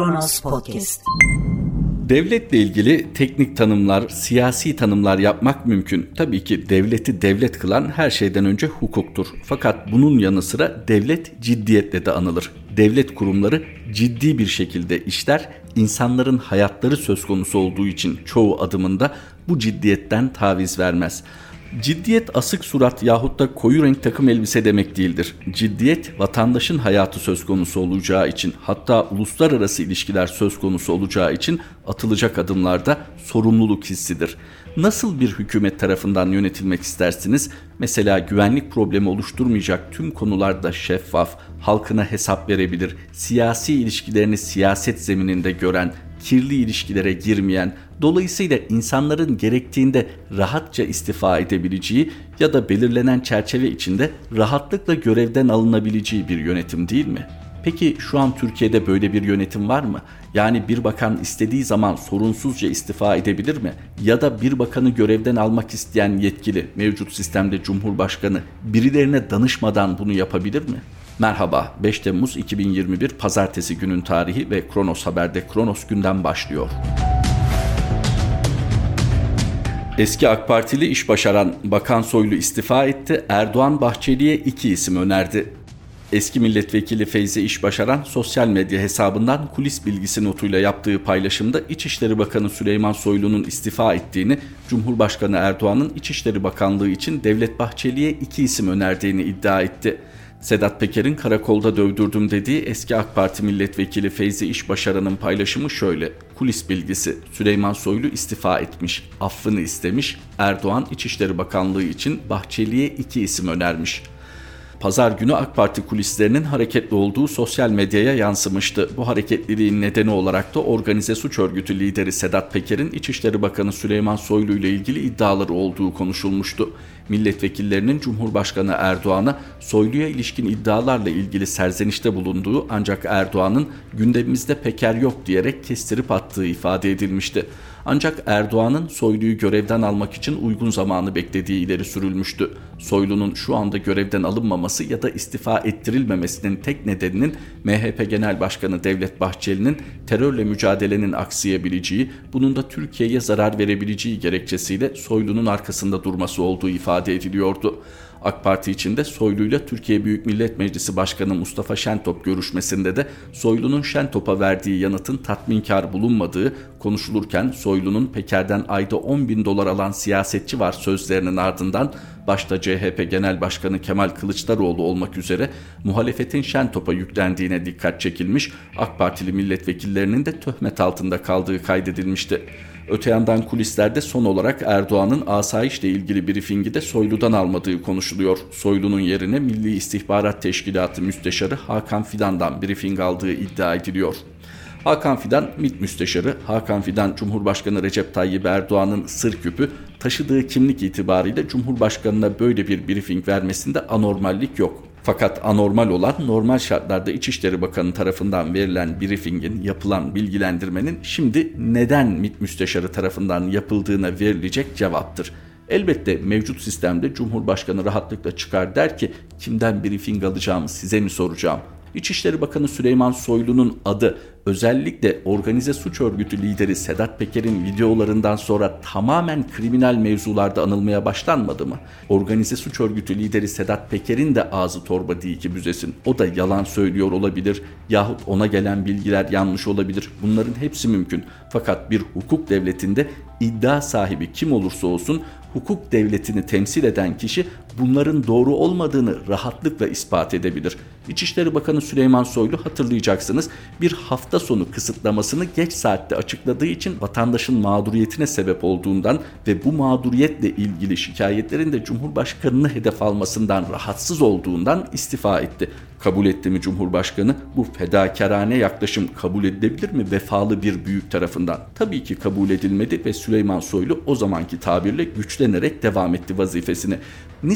Kronos Podcast. Devletle ilgili teknik tanımlar, siyasi tanımlar yapmak mümkün. Tabii ki devleti devlet kılan her şeyden önce hukuktur. Fakat bunun yanı sıra devlet ciddiyetle de anılır. Devlet kurumları ciddi bir şekilde işler, insanların hayatları söz konusu olduğu için çoğu adımında bu ciddiyetten taviz vermez. Ciddiyet asık surat yahut da koyu renk takım elbise demek değildir. Ciddiyet vatandaşın hayatı söz konusu olacağı için hatta uluslararası ilişkiler söz konusu olacağı için atılacak adımlarda sorumluluk hissidir. Nasıl bir hükümet tarafından yönetilmek istersiniz? Mesela güvenlik problemi oluşturmayacak tüm konularda şeffaf, halkına hesap verebilir, siyasi ilişkilerini siyaset zemininde gören, kirli ilişkilere girmeyen, dolayısıyla insanların gerektiğinde rahatça istifa edebileceği ya da belirlenen çerçeve içinde rahatlıkla görevden alınabileceği bir yönetim değil mi? Peki şu an Türkiye'de böyle bir yönetim var mı? Yani bir bakan istediği zaman sorunsuzca istifa edebilir mi? Ya da bir bakanı görevden almak isteyen yetkili mevcut sistemde Cumhurbaşkanı birilerine danışmadan bunu yapabilir mi? Merhaba, 5 Temmuz 2021 Pazartesi günün tarihi ve Kronos Haber'de Kronos günden başlıyor. Eski AK Partili iş başaran Bakan Soylu istifa etti. Erdoğan Bahçeli'ye iki isim önerdi. Eski milletvekili Feyzi İş Başaran sosyal medya hesabından kulis bilgisi notuyla yaptığı paylaşımda İçişleri Bakanı Süleyman Soylu'nun istifa ettiğini, Cumhurbaşkanı Erdoğan'ın İçişleri Bakanlığı için Devlet Bahçeli'ye iki isim önerdiğini iddia etti. Sedat Peker'in karakolda dövdürdüm dediği eski AK Parti milletvekili Feyzi İş Başaran'ın paylaşımı şöyle. Kulis bilgisi Süleyman Soylu istifa etmiş, affını istemiş, Erdoğan İçişleri Bakanlığı için Bahçeli'ye iki isim önermiş pazar günü AK Parti kulislerinin hareketli olduğu sosyal medyaya yansımıştı. Bu hareketliliğin nedeni olarak da organize suç örgütü lideri Sedat Peker'in İçişleri Bakanı Süleyman Soylu ile ilgili iddiaları olduğu konuşulmuştu. Milletvekillerinin Cumhurbaşkanı Erdoğan'a Soylu'ya ilişkin iddialarla ilgili serzenişte bulunduğu ancak Erdoğan'ın gündemimizde Peker yok diyerek kestirip attığı ifade edilmişti. Ancak Erdoğan'ın Soylu'yu görevden almak için uygun zamanı beklediği ileri sürülmüştü. Soylu'nun şu anda görevden alınmaması ya da istifa ettirilmemesinin tek nedeninin MHP Genel Başkanı Devlet Bahçeli'nin terörle mücadelenin aksayabileceği, bunun da Türkiye'ye zarar verebileceği gerekçesiyle Soylu'nun arkasında durması olduğu ifade ediliyordu. AK Parti içinde Soylu ile Türkiye Büyük Millet Meclisi Başkanı Mustafa Şentop görüşmesinde de Soylu'nun Şentop'a verdiği yanıtın tatminkar bulunmadığı konuşulurken Soylu'nun Peker'den ayda 10 bin dolar alan siyasetçi var sözlerinin ardından başta CHP Genel Başkanı Kemal Kılıçdaroğlu olmak üzere muhalefetin Şentop'a yüklendiğine dikkat çekilmiş, AK Partili milletvekillerinin de töhmet altında kaldığı kaydedilmişti. Öte yandan kulislerde son olarak Erdoğan'ın asayişle ilgili briefingi de Soylu'dan almadığı konuşuluyor. Soylu'nun yerine Milli İstihbarat Teşkilatı Müsteşarı Hakan Fidan'dan briefing aldığı iddia ediliyor. Hakan Fidan, MİT Müsteşarı, Hakan Fidan, Cumhurbaşkanı Recep Tayyip Erdoğan'ın sır küpü, taşıdığı kimlik itibariyle Cumhurbaşkanı'na böyle bir briefing vermesinde anormallik yok. Fakat anormal olan normal şartlarda İçişleri Bakanı tarafından verilen briefingin, yapılan bilgilendirmenin şimdi neden MİT Müsteşarı tarafından yapıldığına verilecek cevaptır. Elbette mevcut sistemde Cumhurbaşkanı rahatlıkla çıkar der ki kimden briefing alacağımı size mi soracağım? İçişleri Bakanı Süleyman Soylu'nun adı özellikle organize suç örgütü lideri Sedat Peker'in videolarından sonra tamamen kriminal mevzularda anılmaya başlanmadı mı? Organize suç örgütü lideri Sedat Peker'in de ağzı torba değil ki büzesin. O da yalan söylüyor olabilir yahut ona gelen bilgiler yanlış olabilir. Bunların hepsi mümkün. Fakat bir hukuk devletinde iddia sahibi kim olursa olsun hukuk devletini temsil eden kişi bunların doğru olmadığını rahatlıkla ispat edebilir. İçişleri Bakanı Süleyman Soylu hatırlayacaksınız bir hafta sonu kısıtlamasını geç saatte açıkladığı için vatandaşın mağduriyetine sebep olduğundan ve bu mağduriyetle ilgili şikayetlerin de Cumhurbaşkanı'nı hedef almasından rahatsız olduğundan istifa etti. Kabul etti mi Cumhurbaşkanı? Bu fedakarane yaklaşım kabul edilebilir mi vefalı bir büyük tarafından? Tabii ki kabul edilmedi ve Süleyman Soylu o zamanki tabirle güçlenerek devam etti vazifesini.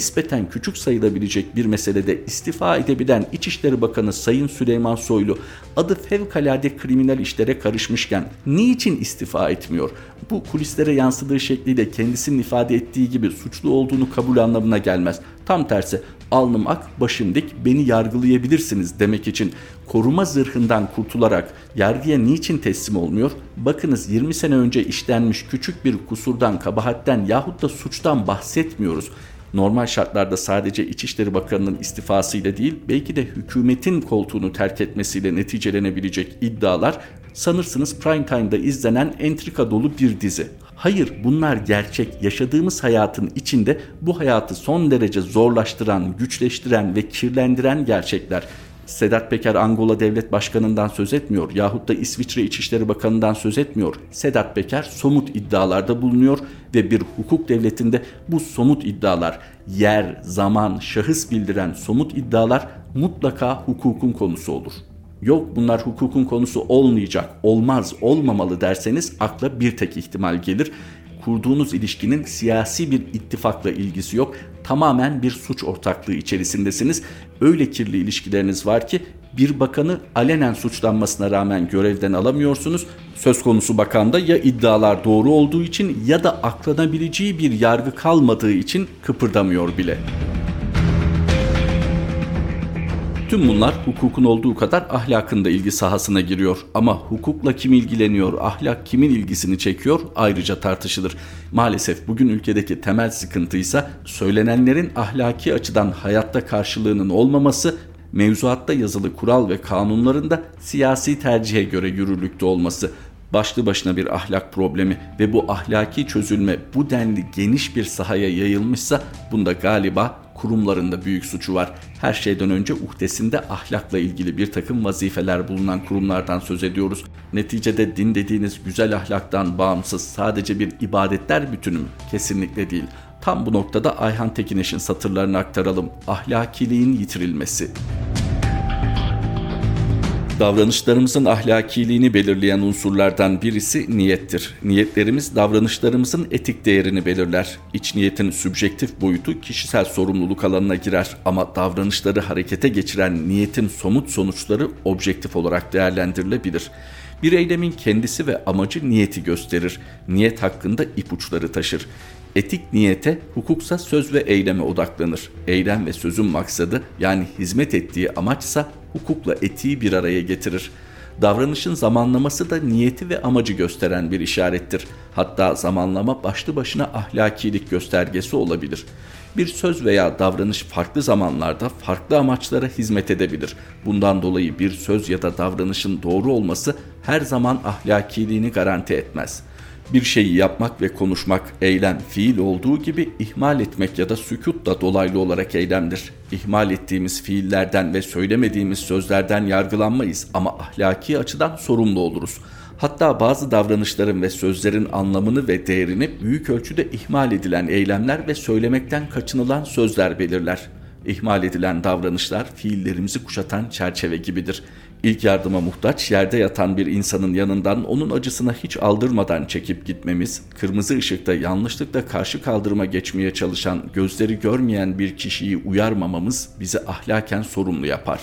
Nispeten küçük sayılabilecek bir meselede istifa edebilen İçişleri Bakanı Sayın Süleyman Soylu adı fevkalade kriminal işlere karışmışken niçin istifa etmiyor? Bu kulislere yansıdığı şekliyle kendisinin ifade ettiği gibi suçlu olduğunu kabul anlamına gelmez. Tam tersi alnım ak başım dik beni yargılayabilirsiniz demek için koruma zırhından kurtularak yargıya niçin teslim olmuyor? Bakınız 20 sene önce işlenmiş küçük bir kusurdan, kabahatten yahut da suçtan bahsetmiyoruz normal şartlarda sadece İçişleri Bakanı'nın istifasıyla değil belki de hükümetin koltuğunu terk etmesiyle neticelenebilecek iddialar sanırsınız prime time'da izlenen entrika dolu bir dizi. Hayır bunlar gerçek. Yaşadığımız hayatın içinde bu hayatı son derece zorlaştıran, güçleştiren ve kirlendiren gerçekler. Sedat Peker Angola Devlet Başkanı'ndan söz etmiyor yahut da İsviçre İçişleri Bakanı'ndan söz etmiyor. Sedat Peker somut iddialarda bulunuyor ve bir hukuk devletinde bu somut iddialar yer, zaman, şahıs bildiren somut iddialar mutlaka hukukun konusu olur. Yok bunlar hukukun konusu olmayacak, olmaz, olmamalı derseniz akla bir tek ihtimal gelir kurduğunuz ilişkinin siyasi bir ittifakla ilgisi yok. Tamamen bir suç ortaklığı içerisindesiniz. Öyle kirli ilişkileriniz var ki bir bakanı alenen suçlanmasına rağmen görevden alamıyorsunuz. Söz konusu bakanda ya iddialar doğru olduğu için ya da aklanabileceği bir yargı kalmadığı için kıpırdamıyor bile. Tüm bunlar hukukun olduğu kadar ahlakın da ilgi sahasına giriyor. Ama hukukla kim ilgileniyor, ahlak kimin ilgisini çekiyor ayrıca tartışılır. Maalesef bugün ülkedeki temel sıkıntı ise söylenenlerin ahlaki açıdan hayatta karşılığının olmaması mevzuatta yazılı kural ve kanunlarında siyasi tercihe göre yürürlükte olması başlı başına bir ahlak problemi ve bu ahlaki çözülme bu denli geniş bir sahaya yayılmışsa bunda galiba kurumlarında büyük suçu var. Her şeyden önce uhdesinde ahlakla ilgili bir takım vazifeler bulunan kurumlardan söz ediyoruz. Neticede din dediğiniz güzel ahlaktan bağımsız sadece bir ibadetler bütünü mü? Kesinlikle değil. Tam bu noktada Ayhan Tekineş'in satırlarını aktaralım. Ahlakiliğin yitirilmesi. Davranışlarımızın ahlakiliğini belirleyen unsurlardan birisi niyettir. Niyetlerimiz davranışlarımızın etik değerini belirler. İç niyetin sübjektif boyutu kişisel sorumluluk alanına girer ama davranışları harekete geçiren niyetin somut sonuçları objektif olarak değerlendirilebilir. Bir eylemin kendisi ve amacı niyeti gösterir. Niyet hakkında ipuçları taşır. Etik niyete, hukuksa söz ve eyleme odaklanır. Eylem ve sözün maksadı yani hizmet ettiği amaçsa hukukla etiği bir araya getirir. Davranışın zamanlaması da niyeti ve amacı gösteren bir işarettir. Hatta zamanlama başlı başına ahlakilik göstergesi olabilir. Bir söz veya davranış farklı zamanlarda farklı amaçlara hizmet edebilir. Bundan dolayı bir söz ya da davranışın doğru olması her zaman ahlakiliğini garanti etmez.'' Bir şeyi yapmak ve konuşmak eylem, fiil olduğu gibi ihmal etmek ya da sükut da dolaylı olarak eylemdir. İhmal ettiğimiz fiillerden ve söylemediğimiz sözlerden yargılanmayız ama ahlaki açıdan sorumlu oluruz. Hatta bazı davranışların ve sözlerin anlamını ve değerini büyük ölçüde ihmal edilen eylemler ve söylemekten kaçınılan sözler belirler. İhmal edilen davranışlar fiillerimizi kuşatan çerçeve gibidir. İlk yardıma muhtaç yerde yatan bir insanın yanından onun acısına hiç aldırmadan çekip gitmemiz, kırmızı ışıkta yanlışlıkla karşı kaldırıma geçmeye çalışan, gözleri görmeyen bir kişiyi uyarmamamız bizi ahlaken sorumlu yapar.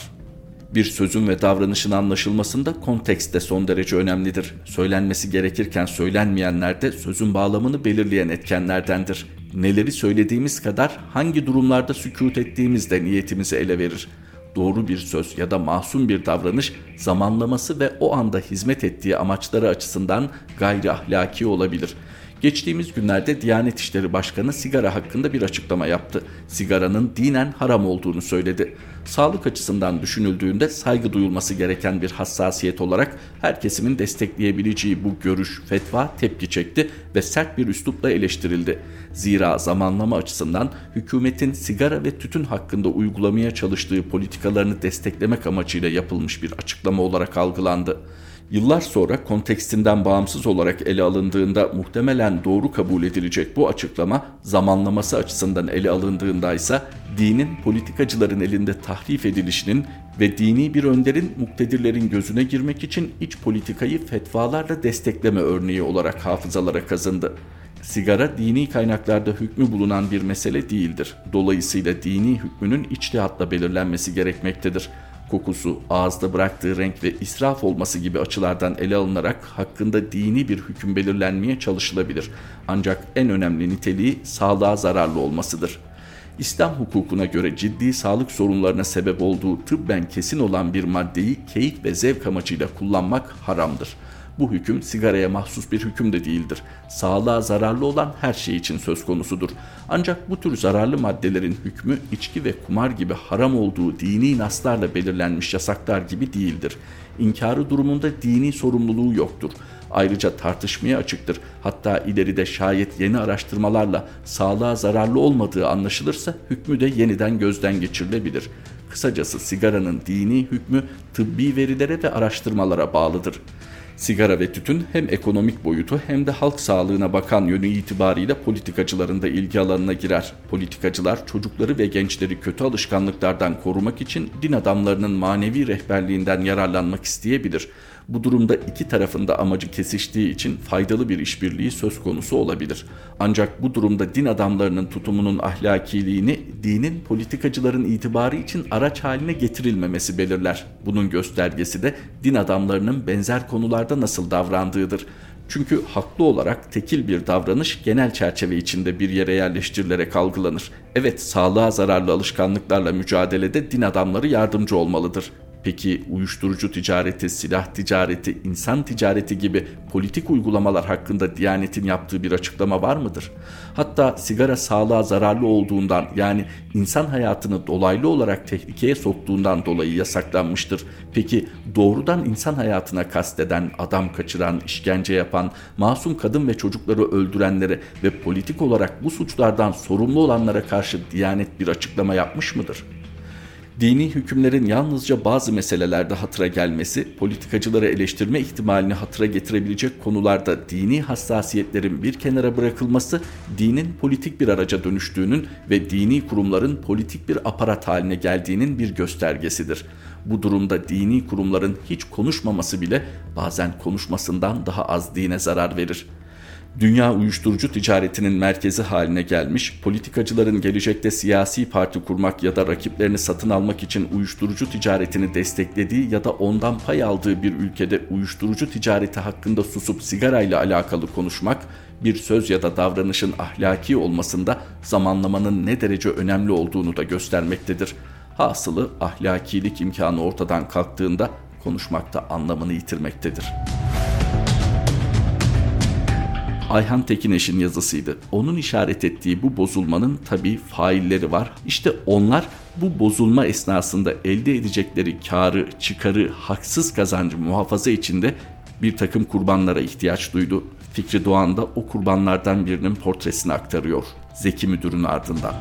Bir sözün ve davranışın anlaşılmasında kontekst de son derece önemlidir. Söylenmesi gerekirken söylenmeyenler de sözün bağlamını belirleyen etkenlerdendir. Neleri söylediğimiz kadar hangi durumlarda sükut ettiğimiz de niyetimizi ele verir doğru bir söz ya da masum bir davranış zamanlaması ve o anda hizmet ettiği amaçları açısından gayri ahlaki olabilir. Geçtiğimiz günlerde Diyanet İşleri Başkanı sigara hakkında bir açıklama yaptı. Sigaranın dinen haram olduğunu söyledi. Sağlık açısından düşünüldüğünde saygı duyulması gereken bir hassasiyet olarak her kesimin destekleyebileceği bu görüş, fetva tepki çekti ve sert bir üslupla eleştirildi. Zira zamanlama açısından hükümetin sigara ve tütün hakkında uygulamaya çalıştığı politikalarını desteklemek amacıyla yapılmış bir açıklama olarak algılandı. Yıllar sonra kontekstinden bağımsız olarak ele alındığında muhtemelen doğru kabul edilecek bu açıklama zamanlaması açısından ele alındığında ise dinin politikacıların elinde tahrif edilişinin ve dini bir önderin muktedirlerin gözüne girmek için iç politikayı fetvalarla destekleme örneği olarak hafızalara kazındı. Sigara dini kaynaklarda hükmü bulunan bir mesele değildir. Dolayısıyla dini hükmünün içtihatla belirlenmesi gerekmektedir kokusu, ağızda bıraktığı renk ve israf olması gibi açılardan ele alınarak hakkında dini bir hüküm belirlenmeye çalışılabilir. Ancak en önemli niteliği sağlığa zararlı olmasıdır. İslam hukukuna göre ciddi sağlık sorunlarına sebep olduğu tıbben kesin olan bir maddeyi keyif ve zevk amacıyla kullanmak haramdır. Bu hüküm sigaraya mahsus bir hüküm de değildir. Sağlığa zararlı olan her şey için söz konusudur. Ancak bu tür zararlı maddelerin hükmü içki ve kumar gibi haram olduğu dini naslarla belirlenmiş yasaklar gibi değildir. İnkarı durumunda dini sorumluluğu yoktur. Ayrıca tartışmaya açıktır. Hatta ileride şayet yeni araştırmalarla sağlığa zararlı olmadığı anlaşılırsa hükmü de yeniden gözden geçirilebilir. Kısacası sigaranın dini hükmü tıbbi verilere ve araştırmalara bağlıdır. Sigara ve tütün hem ekonomik boyutu hem de halk sağlığına bakan yönü itibariyle politikacıların da ilgi alanına girer. Politikacılar çocukları ve gençleri kötü alışkanlıklardan korumak için din adamlarının manevi rehberliğinden yararlanmak isteyebilir. Bu durumda iki tarafında amacı kesiştiği için faydalı bir işbirliği söz konusu olabilir. Ancak bu durumda din adamlarının tutumunun ahlakiliğini dinin politikacıların itibarı için araç haline getirilmemesi belirler. Bunun göstergesi de din adamlarının benzer konularda nasıl davrandığıdır. Çünkü haklı olarak tekil bir davranış genel çerçeve içinde bir yere yerleştirilerek algılanır. Evet sağlığa zararlı alışkanlıklarla mücadelede din adamları yardımcı olmalıdır. Peki uyuşturucu ticareti, silah ticareti, insan ticareti gibi politik uygulamalar hakkında Diyanet'in yaptığı bir açıklama var mıdır? Hatta sigara sağlığa zararlı olduğundan yani insan hayatını dolaylı olarak tehlikeye soktuğundan dolayı yasaklanmıştır. Peki doğrudan insan hayatına kasteden, adam kaçıran, işkence yapan, masum kadın ve çocukları öldürenlere ve politik olarak bu suçlardan sorumlu olanlara karşı Diyanet bir açıklama yapmış mıdır?'' Dini hükümlerin yalnızca bazı meselelerde hatıra gelmesi, politikacıları eleştirme ihtimalini hatıra getirebilecek konularda dini hassasiyetlerin bir kenara bırakılması, dinin politik bir araca dönüştüğünün ve dini kurumların politik bir aparat haline geldiğinin bir göstergesidir. Bu durumda dini kurumların hiç konuşmaması bile bazen konuşmasından daha az dine zarar verir dünya uyuşturucu ticaretinin merkezi haline gelmiş, politikacıların gelecekte siyasi parti kurmak ya da rakiplerini satın almak için uyuşturucu ticaretini desteklediği ya da ondan pay aldığı bir ülkede uyuşturucu ticareti hakkında susup sigarayla alakalı konuşmak, bir söz ya da davranışın ahlaki olmasında zamanlamanın ne derece önemli olduğunu da göstermektedir. Hasılı ahlakilik imkanı ortadan kalktığında konuşmakta anlamını yitirmektedir.'' Ayhan Tekineş'in yazısıydı. Onun işaret ettiği bu bozulmanın tabii failleri var. İşte onlar bu bozulma esnasında elde edecekleri karı, çıkarı, haksız kazancı muhafaza içinde bir takım kurbanlara ihtiyaç duydu. Fikri Doğan da o kurbanlardan birinin portresini aktarıyor. Zeki Müdür'ün ardından.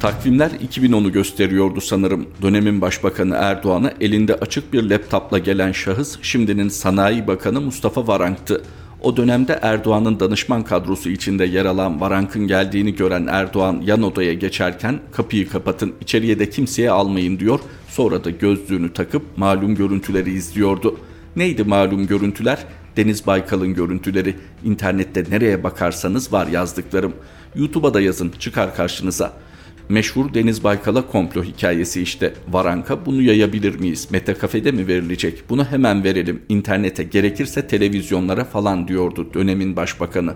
Takvimler 2010'u gösteriyordu sanırım. Dönemin Başbakanı Erdoğan'a elinde açık bir laptopla gelen şahıs şimdinin Sanayi Bakanı Mustafa Varank'tı. O dönemde Erdoğan'ın danışman kadrosu içinde yer alan Varank'ın geldiğini gören Erdoğan yan odaya geçerken kapıyı kapatın içeriye de kimseye almayın diyor. Sonra da gözlüğünü takıp malum görüntüleri izliyordu. Neydi malum görüntüler? Deniz Baykal'ın görüntüleri. İnternette nereye bakarsanız var yazdıklarım. YouTube'a da yazın çıkar karşınıza.'' Meşhur Deniz Baykal'a komplo hikayesi işte. Varanka bunu yayabilir miyiz? Meta kafede mi verilecek? Bunu hemen verelim. İnternete gerekirse televizyonlara falan diyordu dönemin başbakanı.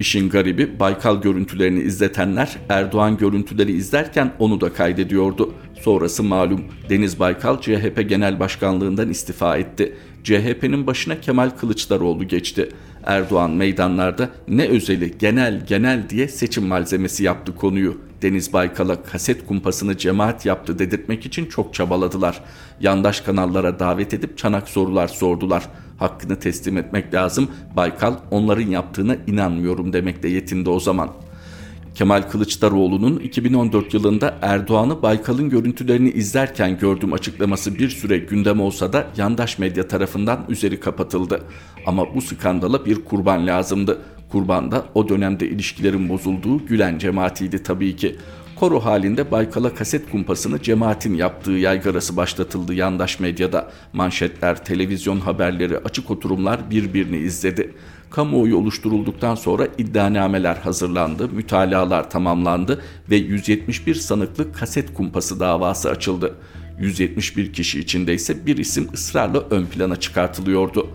İşin garibi Baykal görüntülerini izletenler Erdoğan görüntüleri izlerken onu da kaydediyordu. Sonrası malum Deniz Baykal CHP Genel Başkanlığından istifa etti. CHP'nin başına Kemal Kılıçdaroğlu geçti. Erdoğan meydanlarda ne özeli genel genel diye seçim malzemesi yaptı konuyu. Deniz Baykal'a kaset kumpasını cemaat yaptı dedirtmek için çok çabaladılar. Yandaş kanallara davet edip çanak sorular sordular. Hakkını teslim etmek lazım. Baykal onların yaptığına inanmıyorum demekle yetindi o zaman. Kemal Kılıçdaroğlu'nun 2014 yılında Erdoğan'ı Baykal'ın görüntülerini izlerken gördüğüm açıklaması bir süre gündem olsa da yandaş medya tarafından üzeri kapatıldı. Ama bu skandala bir kurban lazımdı. Kurban da o dönemde ilişkilerin bozulduğu Gülen cemaatiydi tabii ki. Koro halinde Baykal'a kaset kumpasını cemaatin yaptığı yaygarası başlatıldı yandaş medyada. Manşetler, televizyon haberleri, açık oturumlar birbirini izledi. Kamuoyu oluşturulduktan sonra iddianameler hazırlandı, mütalalar tamamlandı ve 171 sanıklı kaset kumpası davası açıldı. 171 kişi içinde ise bir isim ısrarla ön plana çıkartılıyordu.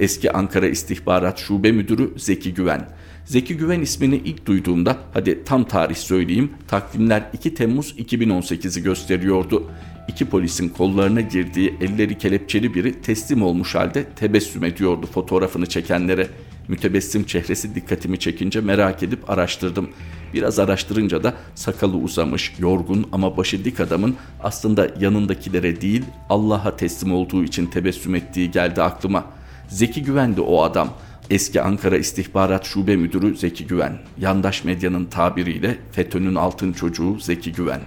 Eski Ankara İstihbarat Şube Müdürü Zeki Güven. Zeki Güven ismini ilk duyduğumda hadi tam tarih söyleyeyim takvimler 2 Temmuz 2018'i gösteriyordu. İki polisin kollarına girdiği elleri kelepçeli biri teslim olmuş halde tebessüm ediyordu fotoğrafını çekenlere. Mütebessim çehresi dikkatimi çekince merak edip araştırdım. Biraz araştırınca da sakalı uzamış, yorgun ama başı dik adamın aslında yanındakilere değil Allah'a teslim olduğu için tebessüm ettiği geldi aklıma. Zeki Güven'di o adam. Eski Ankara İstihbarat Şube Müdürü Zeki Güven. Yandaş medyanın tabiriyle FETÖ'nün altın çocuğu Zeki Güven.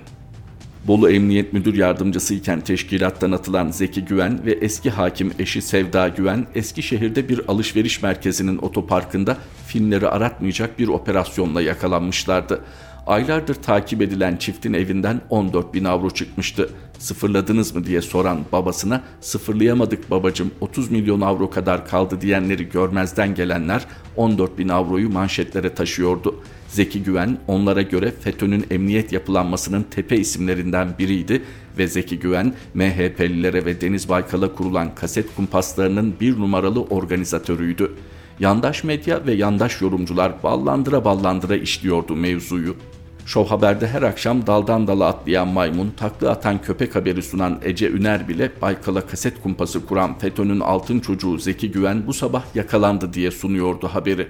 Bolu Emniyet Müdür Yardımcısı iken teşkilattan atılan Zeki Güven ve eski hakim eşi Sevda Güven Eskişehir'de bir alışveriş merkezinin otoparkında filmleri aratmayacak bir operasyonla yakalanmışlardı. Aylardır takip edilen çiftin evinden 14 bin avro çıkmıştı. Sıfırladınız mı diye soran babasına sıfırlayamadık babacım 30 milyon avro kadar kaldı diyenleri görmezden gelenler 14 bin avroyu manşetlere taşıyordu. Zeki Güven onlara göre FETÖ'nün emniyet yapılanmasının tepe isimlerinden biriydi ve Zeki Güven MHP'lilere ve Deniz Baykal'a kurulan kaset kumpaslarının bir numaralı organizatörüydü. Yandaş medya ve yandaş yorumcular ballandıra ballandıra işliyordu mevzuyu. Show Haber'de her akşam daldan dala atlayan maymun, taklı atan köpek haberi sunan Ece Üner bile Baykal'a kaset kumpası kuran FETÖ'nün altın çocuğu Zeki Güven bu sabah yakalandı diye sunuyordu haberi.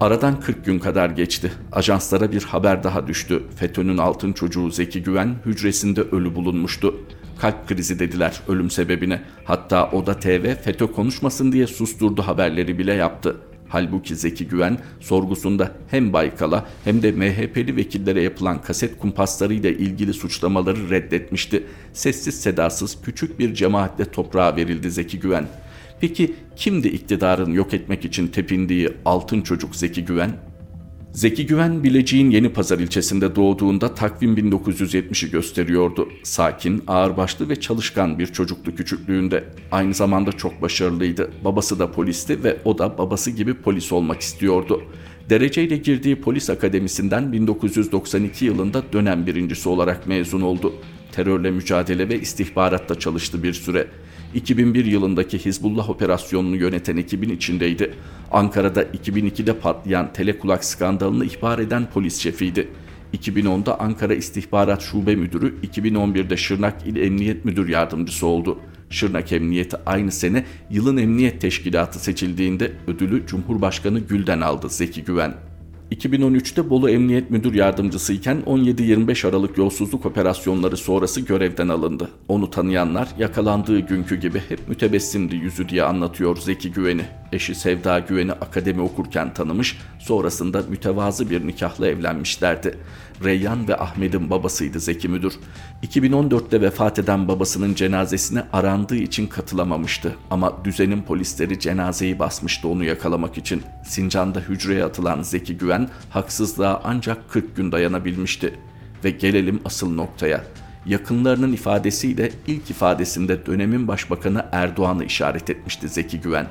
Aradan 40 gün kadar geçti. Ajanslara bir haber daha düştü. FETÖ'nün altın çocuğu Zeki Güven hücresinde ölü bulunmuştu. Kalp krizi dediler ölüm sebebine. Hatta Oda TV FETÖ konuşmasın diye susturdu haberleri bile yaptı. Halbuki Zeki Güven sorgusunda hem Baykal'a hem de MHP'li vekillere yapılan kaset kumpaslarıyla ilgili suçlamaları reddetmişti. Sessiz sedasız küçük bir cemaatle toprağa verildi Zeki Güven. Peki kimdi iktidarın yok etmek için tepindiği altın çocuk Zeki Güven? Zeki Güven Bilecik'in Yeni Pazar ilçesinde doğduğunda takvim 1970'i gösteriyordu. Sakin, ağırbaşlı ve çalışkan bir çocuktu küçüklüğünde. Aynı zamanda çok başarılıydı. Babası da polisti ve o da babası gibi polis olmak istiyordu. Dereceyle girdiği polis akademisinden 1992 yılında dönem birincisi olarak mezun oldu. Terörle mücadele ve istihbaratta çalıştı bir süre. 2001 yılındaki Hizbullah operasyonunu yöneten ekibin içindeydi. Ankara'da 2002'de patlayan telekulak skandalını ihbar eden polis şefiydi. 2010'da Ankara İstihbarat Şube Müdürü, 2011'de Şırnak İl Emniyet Müdür Yardımcısı oldu. Şırnak Emniyeti aynı sene yılın emniyet teşkilatı seçildiğinde ödülü Cumhurbaşkanı Gül'den aldı Zeki Güven. 2013'te Bolu Emniyet Müdür Yardımcısı iken 17-25 Aralık yolsuzluk operasyonları sonrası görevden alındı. Onu tanıyanlar yakalandığı günkü gibi hep mütebessimdi yüzü diye anlatıyor Zeki Güven'i. Eşi Sevda Güven'i akademi okurken tanımış, sonrasında mütevazı bir nikahla evlenmişlerdi. Reyyan ve Ahmet'in babasıydı Zeki Müdür. 2014'te vefat eden babasının cenazesine arandığı için katılamamıştı. Ama düzenin polisleri cenazeyi basmıştı onu yakalamak için. Sincan'da hücreye atılan Zeki Güven haksızlığa ancak 40 gün dayanabilmişti. Ve gelelim asıl noktaya. Yakınlarının ifadesiyle ilk ifadesinde dönemin başbakanı Erdoğan'ı işaret etmişti Zeki Güven.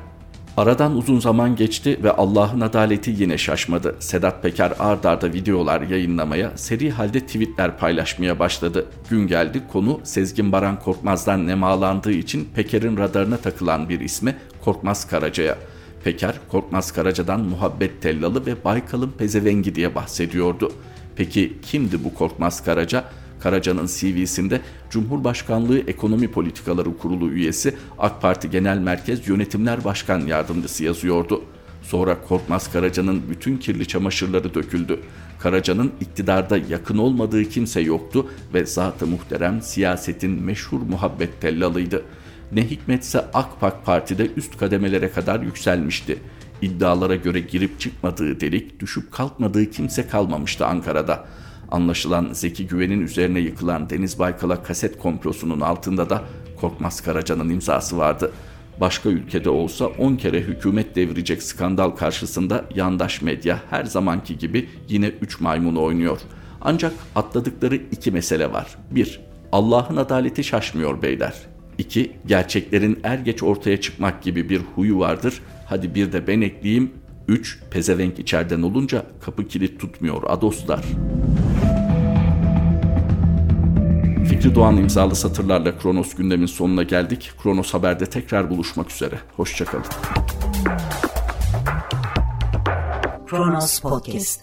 Aradan uzun zaman geçti ve Allah'ın adaleti yine şaşmadı. Sedat Peker ard arda videolar yayınlamaya, seri halde tweetler paylaşmaya başladı. Gün geldi konu Sezgin Baran Korkmaz'dan nemalandığı için Peker'in radarına takılan bir isme Korkmaz Karaca'ya. Peker, Korkmaz Karaca'dan muhabbet tellalı ve Baykal'ın pezevengi diye bahsediyordu. Peki kimdi bu Korkmaz Karaca? Karaca'nın CV'sinde Cumhurbaşkanlığı Ekonomi Politikaları Kurulu üyesi AK Parti Genel Merkez Yönetimler Başkan Yardımcısı yazıyordu. Sonra Korkmaz Karaca'nın bütün kirli çamaşırları döküldü. Karaca'nın iktidarda yakın olmadığı kimse yoktu ve zat-ı muhterem siyasetin meşhur muhabbet tellalıydı. Ne hikmetse AK Parti'de üst kademelere kadar yükselmişti. İddialara göre girip çıkmadığı delik, düşüp kalkmadığı kimse kalmamıştı Ankara'da. Anlaşılan Zeki Güven'in üzerine yıkılan Deniz Baykal'a kaset komplosunun altında da Korkmaz Karaca'nın imzası vardı. Başka ülkede olsa 10 kere hükümet devirecek skandal karşısında yandaş medya her zamanki gibi yine 3 maymunu oynuyor. Ancak atladıkları iki mesele var. 1. Allah'ın adaleti şaşmıyor beyler. 2. Gerçeklerin er geç ortaya çıkmak gibi bir huyu vardır. Hadi bir de ben ekleyeyim. 3. Pezevenk içeriden olunca kapı kilit tutmuyor adoslar. Fikri Doğan imzalı satırlarla Kronos gündemin sonuna geldik. Kronos Haber'de tekrar buluşmak üzere. Hoşçakalın. Kronos Podcast